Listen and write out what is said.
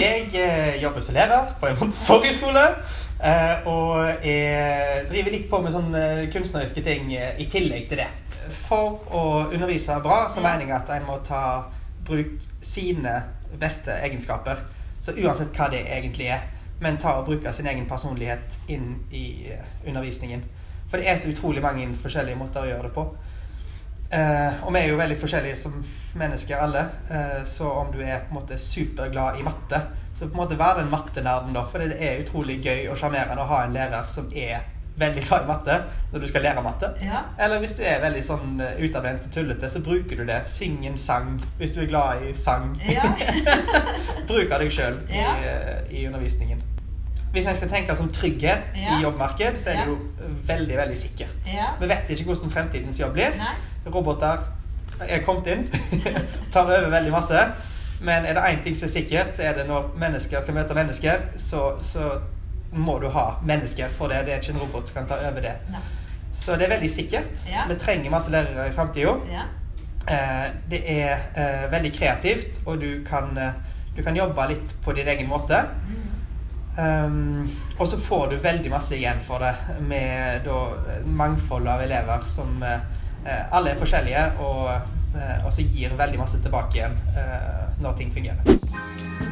Jeg eh, jobber som lærer på en Montessori-skole. eh, Og jeg driver litt på med sånne kunstneriske ting eh, i tillegg til det. For å undervise bra, så mener jeg at en må ta bruk sine beste egenskaper. Så uansett hva det egentlig er. Men ta og bruke sin egen personlighet inn i eh, undervisningen. For det er så utrolig mange forskjellige måter å gjøre det på. Eh, og vi er jo veldig forskjellige som mennesker alle. Eh, så om du er på en måte superglad i matte, så på en måte vær den mattenerden, da. For det er utrolig gøy og sjarmerende å ha en lærer som er veldig glad i matte når du skal lære matte. Ja. Eller hvis du er veldig sånn eh, utadvendt og tullete, så bruker du det. Syng en sang hvis du er glad i sang. Ja. Bruk av deg sjøl i, Ja. eh, i undervisningen. Hvis en skal tenke som trygghet Ja. i jobbmarked, så er det jo veldig, veldig sikkert. Vi vet ikke hvordan fremtidens jobb blir. Nei. Roboter er kommet inn, tar over veldig masse. Men er det én ting som er sikkert, så er det når mennesker skal møte mennesker, så, så må du ha mennesker for det. Det er ikke en robot som kan ta over det. Nei. Så det er veldig sikkert. Ja. Vi trenger masse lærere i framtida. Ja. Eh, det er eh, veldig kreativt, og du kan, eh, du kan jobbe litt på din egen måte. Mm. Um, og så får du veldig masse igjen for det med da, mangfold av elever som eh, eh, alle er forskjellige, og, uh, så gir veldig masse tilbake igjen uh, når ting fungerer.